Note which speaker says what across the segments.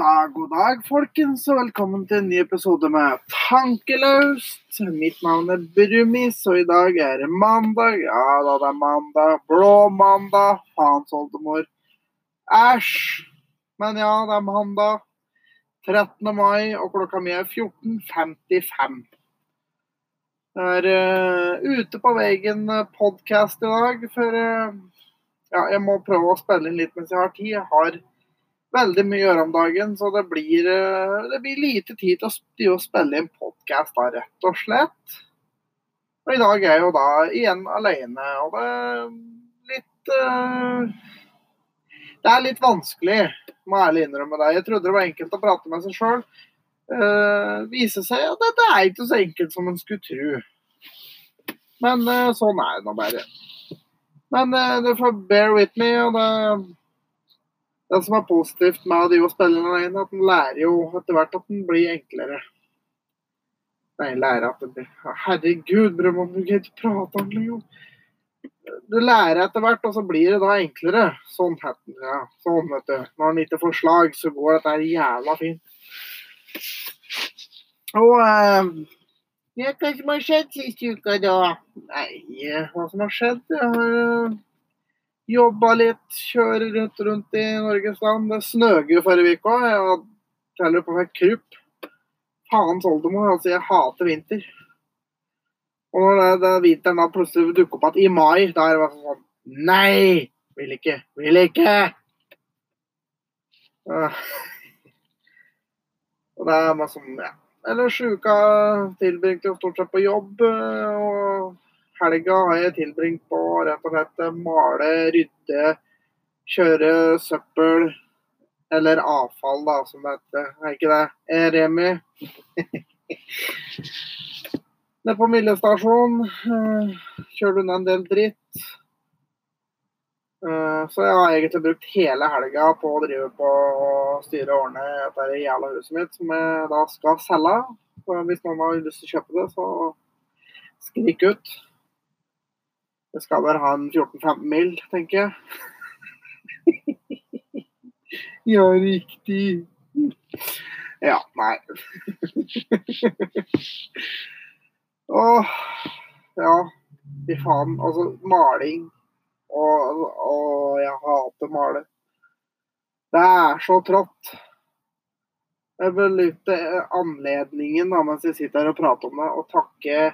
Speaker 1: dag, god dag, folkens, og velkommen til en ny episode med Tankeløst. Mitt navn er Brumis, og i dag er det mandag. Ja da, det er mandag. Blå mandag. Faens oldemor. Æsj. Men ja, det er mandag. 13. mai, og klokka mi er 14.55. Jeg er uh, ute på veien podkast i dag, for uh, ja, jeg må prøve å spille inn litt mens jeg har tid. Jeg har veldig mye å gjøre om dagen, så det blir, eh, det blir lite tid til å, spille inn podkast, rett og slett. Og i dag er jeg jo da igjen alene, og det er litt uh, Det er litt vanskelig, må jeg ærlig innrømme det. Jeg trodde det var enkelt å prate med seg sjøl. Uh, eh, viser seg at det er ikke så enkelt som en skulle tro. Men sånn er det nå bare. Men uh, du får bear with me. og det det som er positivt med å spille alene, at en lærer jo etter hvert at den blir enklere. Nei, lærer at den blir Herregud, Brødmann, du kan ikke prate ordentlig, jo. Du lærer etter hvert, og så blir det da enklere. Sånn, ja. sånn vet du. Når en ikke får slag, så går dette jævla fint. Og eh, Hva som har skjedd sist uke, da? Nei, hva som har skjedd? Jeg har eh, Jobba litt, kjører rundt, rundt i Norges land. Det snøger jo forrige uke òg. Jeg teller på meg krupp. Faens oldemor. Altså, jeg hater vinter. Og når det, det vinteren da plutselig dukker opp igjen i mai, da er det bare sånn Nei! Vil ikke. Vil ikke! Uh, og det er masse sånn, ja. Ellers uka tilbringte jeg stort sett på jobb. Eh, og Helga har jeg tilbringt på rett og slett male, rydde, kjøre søppel. Eller avfall, da, som det heter. Er ikke det? Eh, Remi. Nede på Millestasjon eh, kjører du ned en del dritt. Eh, så jeg har egentlig brukt hele helga på å drive på og styre og ordne dette jævla huset mitt, som jeg da skal selge. Så hvis noen har lyst til å kjøpe det, så skrik ut. Det skal vel ha en 14-15 mil, tenker jeg. ja, riktig. Ja, nei. Åh, ja. Fy faen. Altså, maling og, og jeg hater male. Det er så trått. Jeg vil benytte anledningen da, mens jeg sitter her og prater om det, og takke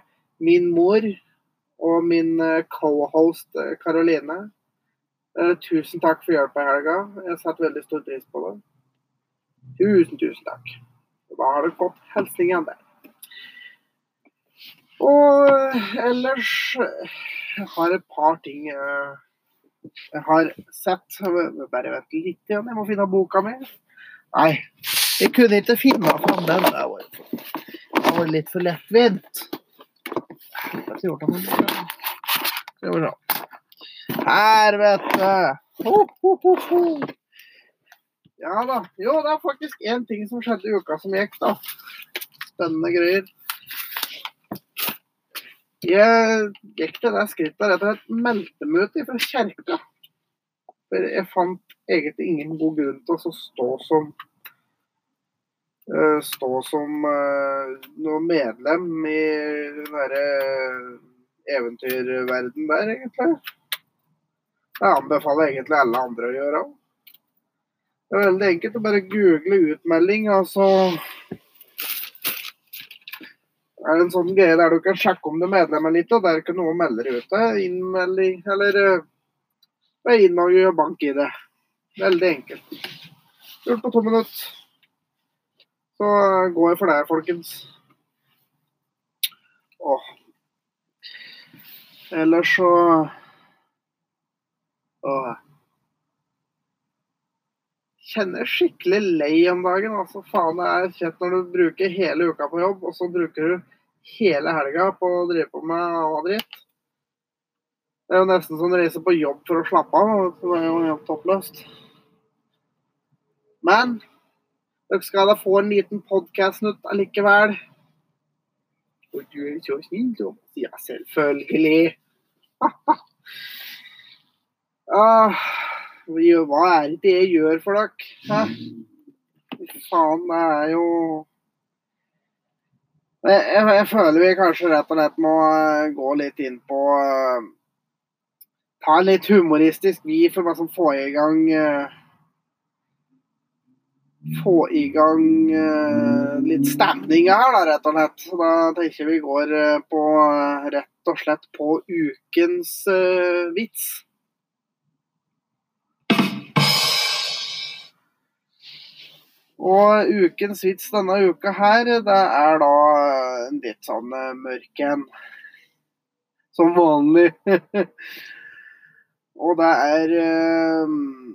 Speaker 1: min mor og min eh, co-host Karoline. Eh, eh, tusen takk for hjelpa i helga. Jeg setter veldig stor pris på det. Tusen, tusen takk. Da har det fått hilsning igjen der. Og ellers Jeg har et par ting jeg har sett. Bare vent litt igjen, jeg må finne boka mi. Nei, jeg kunne ikke finne den. Det var litt for lettvint. Her, vet du. Ho, ho, ho, ho. Ja da. Jo, det er faktisk én ting som skjedde i uka som gikk, da. Spennende greier. Jeg gikk til det skrittet rett og slett meldte meg ut fra kjerka. For jeg fant egentlig ingen god grunn til å stå som stå som uh, noe medlem i den derre eventyrverden der, egentlig. Det anbefaler egentlig alle andre å gjøre òg. Det er veldig enkelt å bare google utmelding, og så er det en sånn greie der du kan sjekke om du er medlem eller ikke, og ikke noe å melde ut. Innmelding eller uh, inn og gjøre bank-ID. Veldig enkelt. Gjort på to minutter. Så går jeg for det, folkens. Åh. Ellers så Åh. Kjenner skikkelig lei om dagen. altså Faen, det er kjent når du bruker hele uka på jobb, og så bruker du hele helga på å drive på med annen dritt. Det er jo nesten som å reise på jobb for å slappe av. Det er jo helt toppløst. Men dere skal da få en liten podkast-nutt allikevel. Og du er så snill, da. Ja, selvfølgelig. ah, hva er det jeg gjør for dere? Fy faen, det er jo jeg, jeg, jeg, føler vi kanskje rett og slett må uh, gå litt inn på uh, Ta litt humoristisk vi for å få i gang uh, Få i gang litt stemning her, da, rett og slett. Så da tenker vi går på rett og slett på ukens vits. Og ukens vits denne uka her, det er da en litt sånn eh, mørk en. Som vanlig. Og det er um,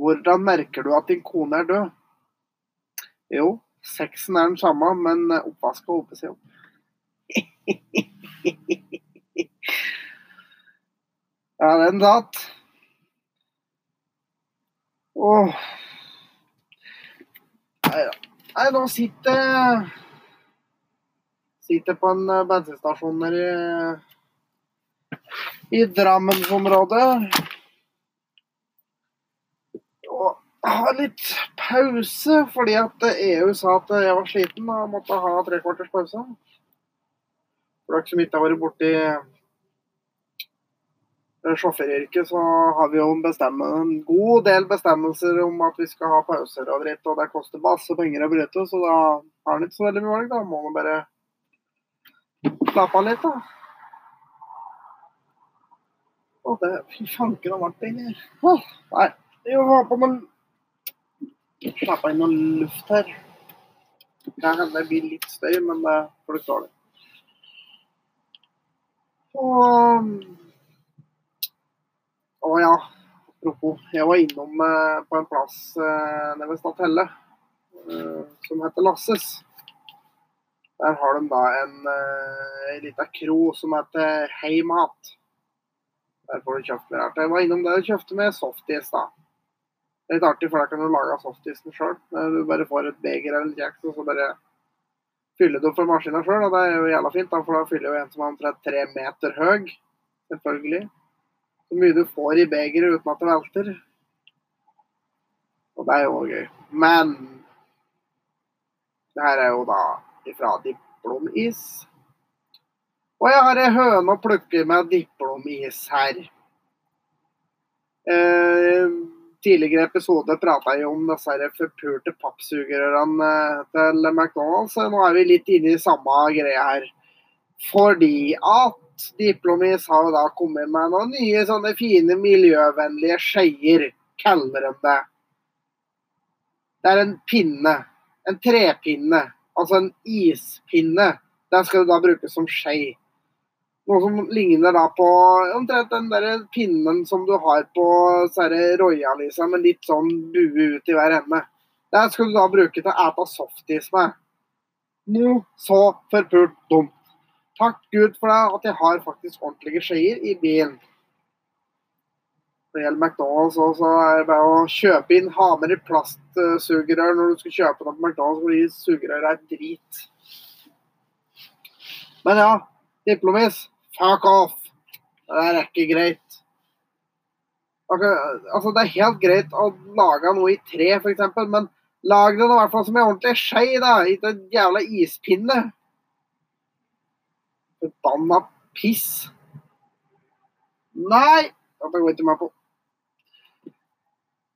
Speaker 1: Hvordan merker du at din kone er død? Jo, sexen er den samme, men oppvaska seg opp. ja, den datt. Åh. Nei, nå sitter Sitter på en eh, bensinstasjon i, i Drammensområdet. Og ha litt pause fordi at EU sa at jeg var sliten og måtte ha tre kvarters pause. For dere som ikke har vært borti sjåføryrket så har vi jo en, en, god del bestemmelser om at vi skal ha pauser og dritt, og det koster masse penger å bryte, så da har en ikke så veldig mye valg. Da må man bare slappe av litt, da. Å, det Fy fanken, det ble det inni her. Nei, vi må ha på noe Slappe inn noe luft her. Det kan hende det blir litt støy, men det får du klare. Og å ja, apropos. Jeg var innom eh, på en plass eh, nede ved Stathelle eh, som heter Lasses. Der har de da en eh, lita kro som heter Heimat. Der får du kjøpt mer. Jeg var innom der og kjøpte med softis, da. Det er litt artig, for da kan du lage softisen sjøl. Du bare får et beger eller en kjeks, og så bare fyller du opp for maskina sjøl. Og det er jo jævla fint, da, for da fyller jo en som er omtrent tre meter høy. Selvfølgelig. Så mye du får i begeret uten at det velter. Og det er jo gøy. Men det her er jo da ifra diplomis. Og jeg har ei høne å plukke med diplomis her. Eh, tidligere episode prata jeg om disse forpulte pappsugerørene til McDonald's. Nå er vi litt inne i samme greia her. Fordi at Diplomis har jo da kommet med noen nye sånne fine miljøvennlige skeier, kaller de det. Det er en pinne. En trepinne. Altså en ispinne. Den skal du da bruke som skei. Noe som ligner da på omtrent den der pinnen som du har på Roya, liksom, med litt sånn bue ut i hver ende. Det skal du da bruke til å ete softis med. Noe så forpult dumt. Takk Gud for det, at jeg har faktisk ordentlige skjeer i bilen. Det gjelder McDonald's også, er det bare å kjøpe inn. Hamer i plastsugerør når du skal kjøpe noe på McDonald's, fordi sugerør er drit. Men ja, diplomis, fuck off. Det er ikke greit. Altså, det er helt greit å lage noe i tre, f.eks., men lag det i hvert fall som en ordentlig skje, da. Ikke en jævla ispinne. Forbanna piss. Nei! Dette går ikke meg på.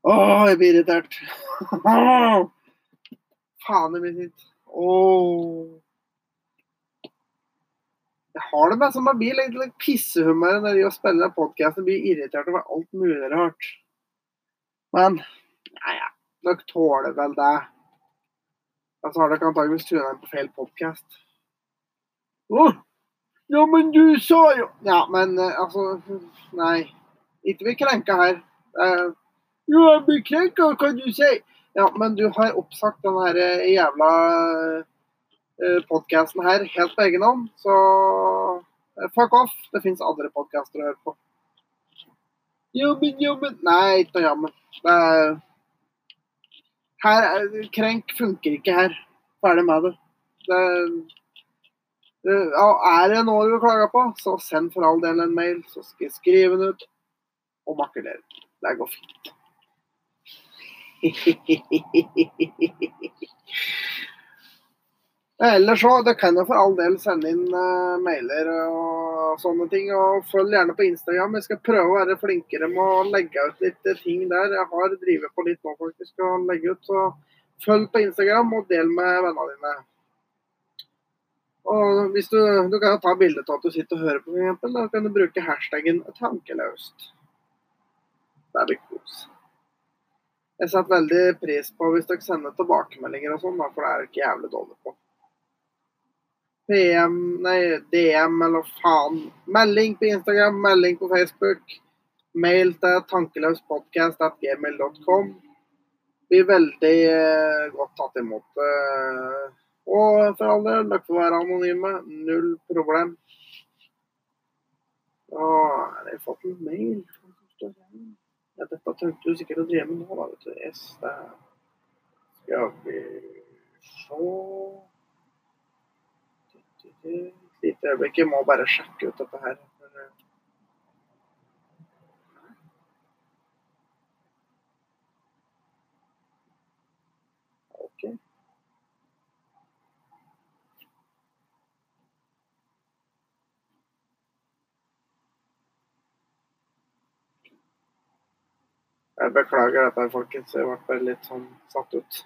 Speaker 1: Å, jeg blir irritert. Faen, jeg blir sint. Åh. Jeg har det bare som en bil. litt, litt pissehumør når de spiller podkast og blir irritert over alt mulig rart. Men nei, ja, dere tåler vel det. Og så har dere antakeligvis trua dem på feil podkast. Oh. Ja, men du sa jo Ja, men uh, altså Nei. Ikke bli krenka her. Uh, jo, jeg blir krenka, kan du si. Ja, men du har oppsagt den her eh, jævla podkasten her helt på egen hånd, så uh, fuck off. Det fins andre podkaster å høre på. Jobben, jobben Nei, ikke noe jammen. Det er her, Krenk funker ikke her. Ferdig med det. det det er det noe du klager på, så send for all del en mail, så skal jeg skrive den ut og makulere. Det går fint. Ellers så, det kan jo for all del sende inn uh, mailer og sånne ting. Og følg gjerne på Instagram. Jeg skal prøve å være flinkere med å legge ut litt ting der. Jeg har drevet på litt nå faktisk og legge ut. Så følg på Instagram og del med vennene dine. Og hvis du, du kan ta bilde av at du sitter og hører på, eksempel, da kan du bruke hashtaggen 'tankeløst'. Det blir kos. Jeg setter veldig pris på hvis dere sender tilbakemeldinger og sånn, for det er jeg ikke jævlig dårlig på. PM, nei, DM eller faen. Melding på Instagram, melding på Facebook. Mail til tankeløspodkast.gmail.com. Blir veldig eh, godt tatt imot. Eh, og for all del, dere får være anonyme. Null problem. Å, har jeg fått en mail? Ja, dette trengte du sikkert å drive med nå, da. vet du. Yes, det skal vi se Et lite øyeblikk. Jeg må bare sjekke ut dette her. Jeg beklager dette, folkens. Jeg ble litt sånn satt ut.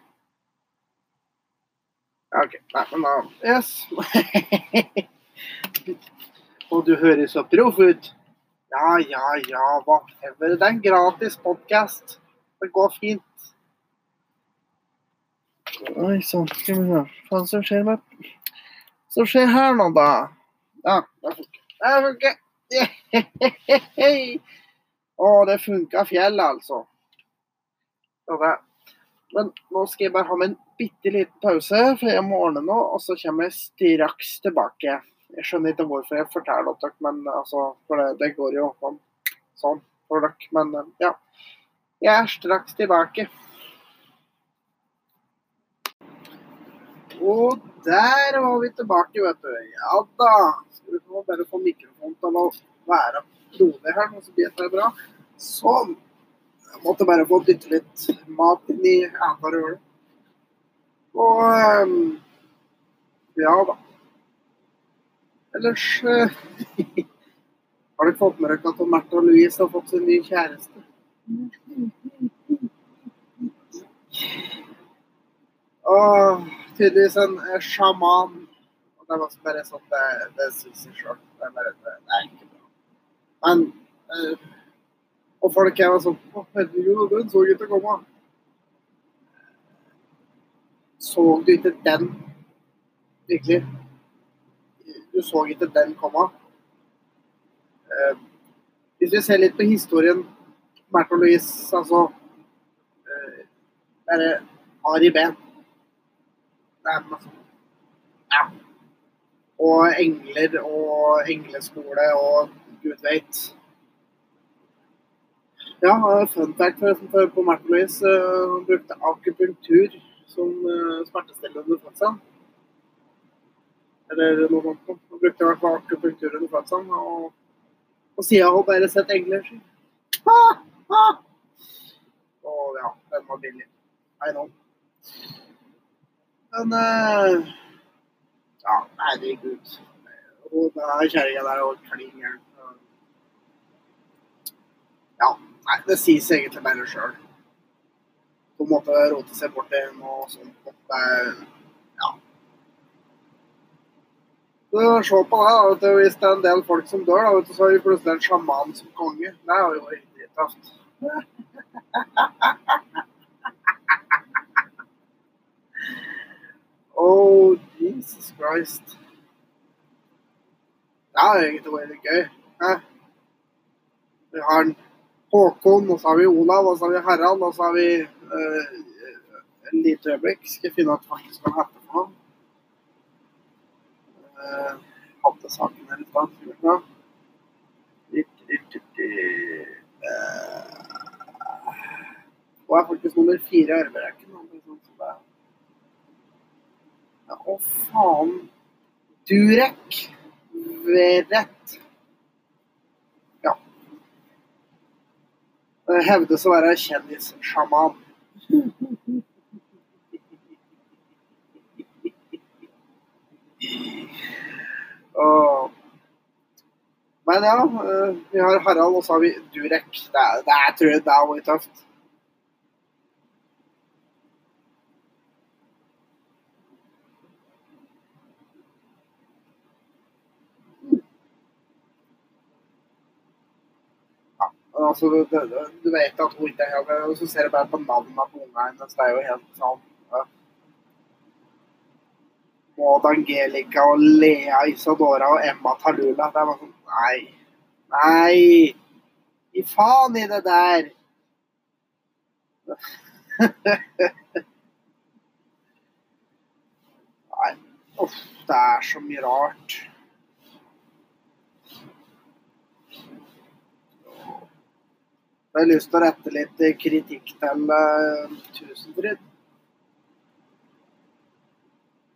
Speaker 1: OK. Nei, men da Yes. Og du høres så proff ut. Ja, ja, ja, whatever. Det er en gratis podkast. Det går fint. Oi sann, skal vi se hva som skjer med Som skjer her nå, da? Ja, det funker. Det funker. Å, det funka fjellet, altså. Men nå skal jeg bare ha med en bitte liten pause, for jeg må ordne noe, og så kommer jeg straks tilbake. Jeg skjønner ikke hvorfor jeg forteller dere, men altså, for det, det går jo sånn, sånn for dere. Men ja, jeg er straks tilbake. Og der var vi tilbake, vet du. Ja da. Skal vi bare få mikrofonen til å være rolig her, så blir det bra. Sånn. Jeg måtte bare få dytte litt mat inn i æterhølet. Og um, ja da. Ellers uh, Har dere fått med dere at Märtha Louise har fått sin ny kjæreste? Og tydeligvis en sjaman. Og det var bare sånn Det, det syns jeg sjøl. Det, det, er ikke bra. Men uh, Og folk er sånn Å, herregud, den så ikke komme. Så du ikke den? Virkelig? Du så ikke den komme? Eh, hvis vi ser litt på historien Märtha Louise, altså eh, Bare Ari Behn. Ja. Og engler og engleskole og gud veit. Ja, fun fact på Martin Louise. Hun brukte akupunktur som smertestillende under fødselen. Eller noe sånt. Hun brukte i hvert fall akupunktur under fødselen. Og, og siden har bare sett engler. Ah, ah. Og ja, den var billig. I know. Men uh, Ja, herregud. Og den kjerringa der og klin gæren. Ja. Nei, det sies egentlig bare sjøl. Hun måtte rote seg bort til noe sånt. Det, ja. Så se på det. da, vet Hvis det er en del folk som dør, da, vet du, så har vi plutselig en sjaman som konge. Det er jo riktig tøft. Oh, Jesus Christ. Det er egentlig veldig gøy. Vi har en Håkon, og så har vi Olav, og så har vi Harald, og så har vi uh, en lite øyeblikk. Skal jeg finne ut hva jeg skal hete på ham. Uh, hadde saken her i stad. Se. Hun er faktisk nummer fire i arverekken. Ja, å faen. Durek. Verrett. Ja. Hevdes å være kjendissjaman. Åh. Men ja, eh, vi har Harald, og så har vi Durek. Det, er, det er, tror jeg det er tøft. Ja, altså, du, du, du vet at hun ikke er helt Og så ser du bare på navnene på ungene hennes. Det er jo helt sånn ja. Maud Angelica og Lea Isadora og Emma Talula. Det er bare sånn Nei. Nei! Gi faen i det der! Nei. Uff, det er så mye rart. Jeg har lyst til å rette litt kritikk til uh, Tusenfryd.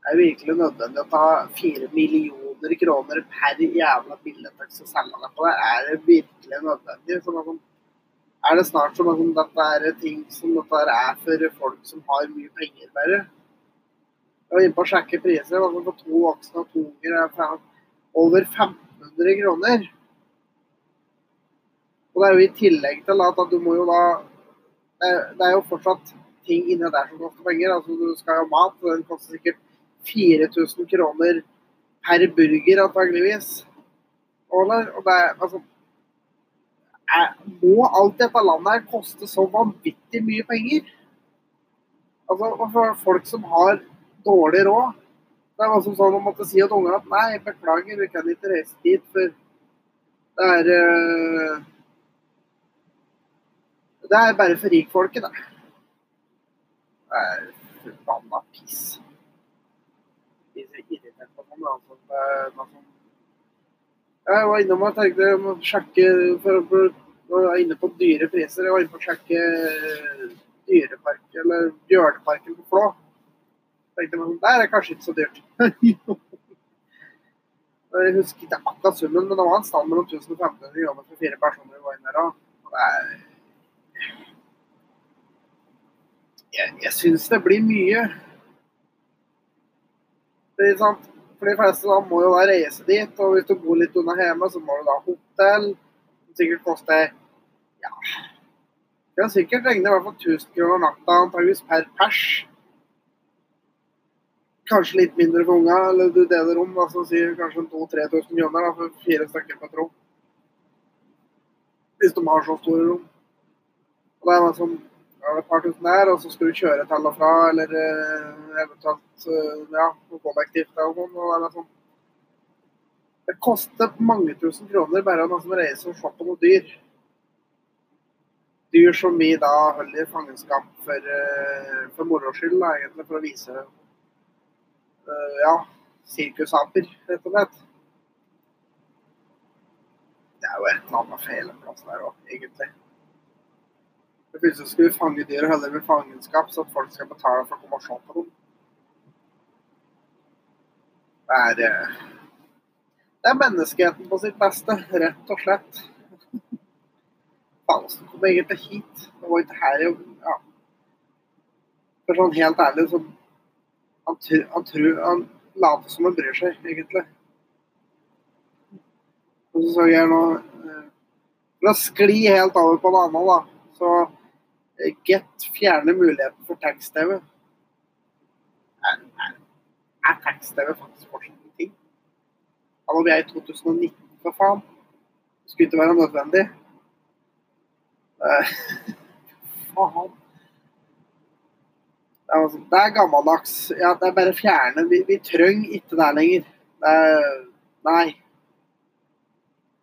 Speaker 1: Det er virkelig nødvendig å ta fire millioner kroner per jævla billedtaks og selge det på det. Er det virkelig nødvendig? Sånn er det snart som at dette er ting som dette er for folk som har mye penger, bare? Jeg var inne på å sjekke priser. For to voksne og to unger er over 1500 kroner. Og det er jo i tillegg til at, du må jo da det er, det er jo fortsatt ting inni der som koster penger. Altså Du skal ha mat, og den koster sikkert 4000 kroner per burger, antageligvis. Og, og det er altså er, Må alt dette landet her koste så vanvittig mye penger? Altså, for folk som har dårlig råd Det er som sånn å måtte si at ungene at nei, beklager, vi kan ikke reise dit, for det er uh, Det er bare for rikfolket, det. Det er forbanna piss. Jeg var innom og tenkte jeg må sjekke for, Jeg var inne på dyre priser. Jeg var inne på å sjekke dyrepark, eller Bjørneparken på Flå. tenkte jeg, Der er kanskje ikke så dyrt. jeg husker ikke akkurat summen, men det var en stand mellom 1500 kroner for fire personer. vi var inne der, og det er jeg, jeg syns det blir mye. For de fleste da må jo da reise dit, og hvis du bor litt unna hjemme, så må du da ha hotell. Som sikkert koster ja Det kan sikkert regne i hvert fall 1000 kroner natta, antageligvis per pers. Kanskje litt mindre for unga, eller du deler rom, så sier kanskje 2000-3000 kroner da, for fire stykker på et rom. Hvis de har så store rom. Og det er sånn ja, et par tusen der, og så skal du kjøre til og fra, eller uh, eventuelt uh, ja, kollektivt eller noe. Og det, sånn. det koster mange tusen kroner bare noen som reiser og se på noe dyr. Dyr som vi da holder i fangenskap for, uh, for moro skyld, da, egentlig, for å vise ja, sirkusaper, rett og slett. Det er jo et eller annet feil en plass der òg, egentlig. Plutselig skal vi fange dyr og holde dem i fangenskap, så at folk skal betale for å komme og se på dem. Det er, eh, det er menneskeheten på sitt beste, rett og slett. Faen, åssen kom jeg egentlig hit? Det var ikke her jeg Ja. For sånn helt ærlig, så Han, han tror Han later som han bryr seg, egentlig. Og så så jeg nå eh, For å skli helt over på det andre, da, så Get fjerner muligheten for tekst-TV. Er, er, er tekst-TV faktisk fortsatt en ting? Hallo, vi er i 2019, for faen. Det skulle ikke være nødvendig. Faen. Det er, altså, det er gammeldags. Ja, det er bare fjerne. Vi, vi trenger ikke det lenger. Det er, nei.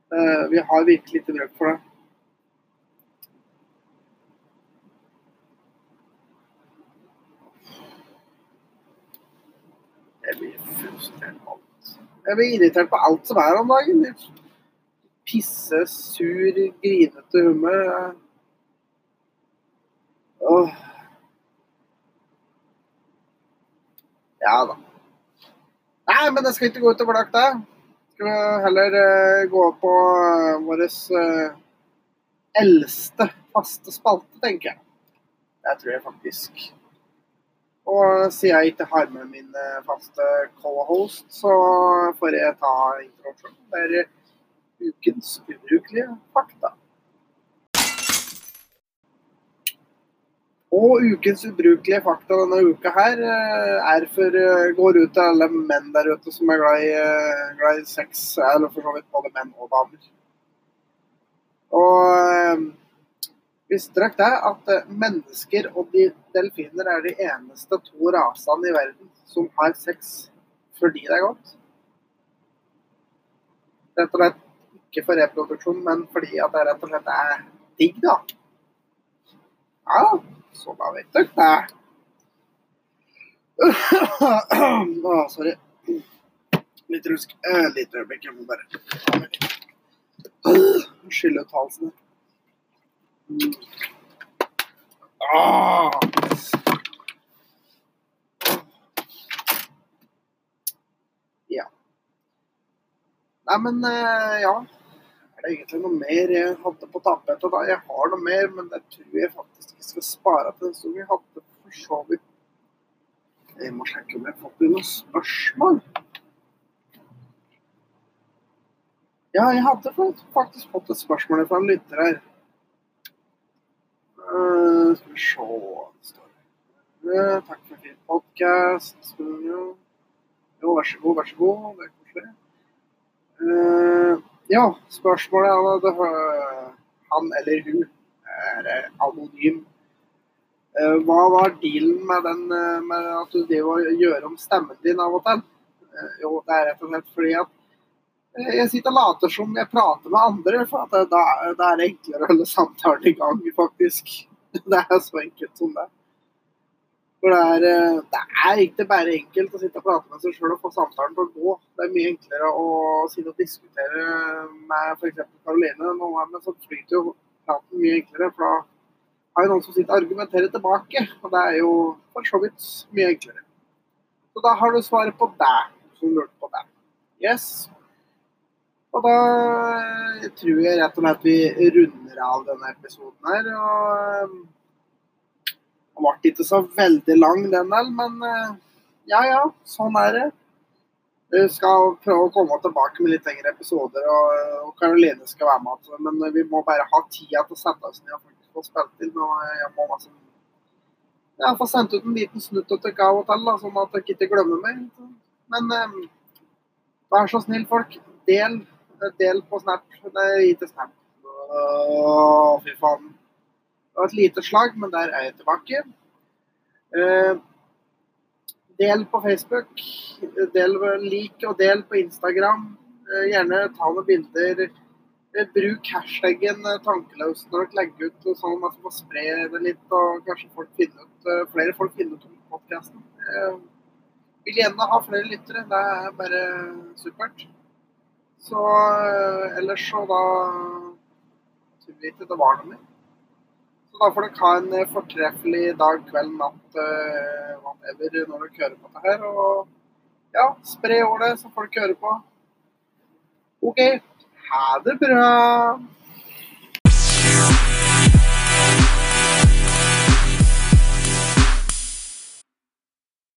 Speaker 1: Uh, vi har virkelig ikke bruk for det. Jeg blir frustrert på. Jeg blir irritert på alt som er om dagen. Pisse, sur, grinete humør. Åh. Ja da. Nei, men det skal ikke gå utover dere, det. Skal vi heller uh, gå på uh, vår uh, eldste faste spalte, tenker jeg. Det tror jeg faktisk. Og siden jeg ikke har med min eh, faste co-host, så får jeg ta introduksjonen. Det er ukens ubrukelige fakta. Og ukens ubrukelige fakta denne uka her eh, er for eh, går ut til alle menn der ute som er glad i, glad i sex, eller for så vidt både menn og damer. Og Dere det at eh, mennesker og de delfiner er de eneste to rasene i verden som har sex fordi det er godt? Rett og slett ikke for reproduksjon, men fordi at det rett og slett er digg, da. Ja, så da vet dere det. Å, sorry. Litt rusk. Et litt øyeblikk, jeg må bare skylle ut halsen. Ah. Ja. Nei, men eh, ja. Er det egentlig noe mer jeg hadde på tapetet? Jeg har noe mer, men det tror jeg faktisk vi skal spare til den som vi hadde for så vidt Jeg må sjekke om jeg har fått noen spørsmål. Ja, jeg hadde faktisk fått et spørsmål fra en lytter her. Uh, skal vi se uh, Takk for en fin podkast. Jo, vær så god, vær så god. Det er koselig. Uh, ja, spørsmålet er uh, han eller hun er anonym. hva var dealen med, den, med at du driver og gjør om stemmen din av og til? jo, det er rett og slett fordi at jeg sitter og later som jeg prater med andre, for at da, da er det enklere å holde samtalen i gang, faktisk. Det er så enkelt som det. For det er, eh, det er ikke bare enkelt å sitte og prate med seg sjøl og få samtalen til å gå. Det er mye enklere å sitte og diskutere med f.eks. Karoline. Ganger så flyter jo praten mye enklere, for da har jo noen som sitter og argumenterer tilbake. Og det er jo for så vidt mye enklere. Så da har du svaret på deg, som lurte på det. Yes. Og da eh, tror jeg rett og slett vi runder av denne episoden her. Og eh, den ble ikke så veldig lang, den del, men eh, ja ja, sånn er det. Vi skal prøve å komme tilbake med litt lengre episoder, og Karoline skal være med. Men vi må bare ha tida til å sette oss ned og få spilt inn. Og jeg må liksom ja, få sendt ut en liten snutt til dere av og sånn at dere ikke glemmer meg. Men vær så snill, folk. Del Del på Snap. Nei, ikke Snap. Å, fy faen. Det var et lite slag, men der er jeg tilbake. Eh, del på Facebook. Del, lik og del på Instagram. Eh, gjerne ta noen bilder. Eh, bruk hashtaggen tankeløs når dere legger ut, sånn at vi får spre det litt. Og kanskje folk ut, flere folk finner ut om podkasten. Vil gjerne ha flere lyttere. Det er bare supert. Så eh, ellers så da tror vi ikke det var noe mer. Så da får dere ha en eh, fortreffelig dag, kveld, natt, uh, whatever når dere hører på det her. Og ja, spre ordet så folk hører på. OK. Ha det bra.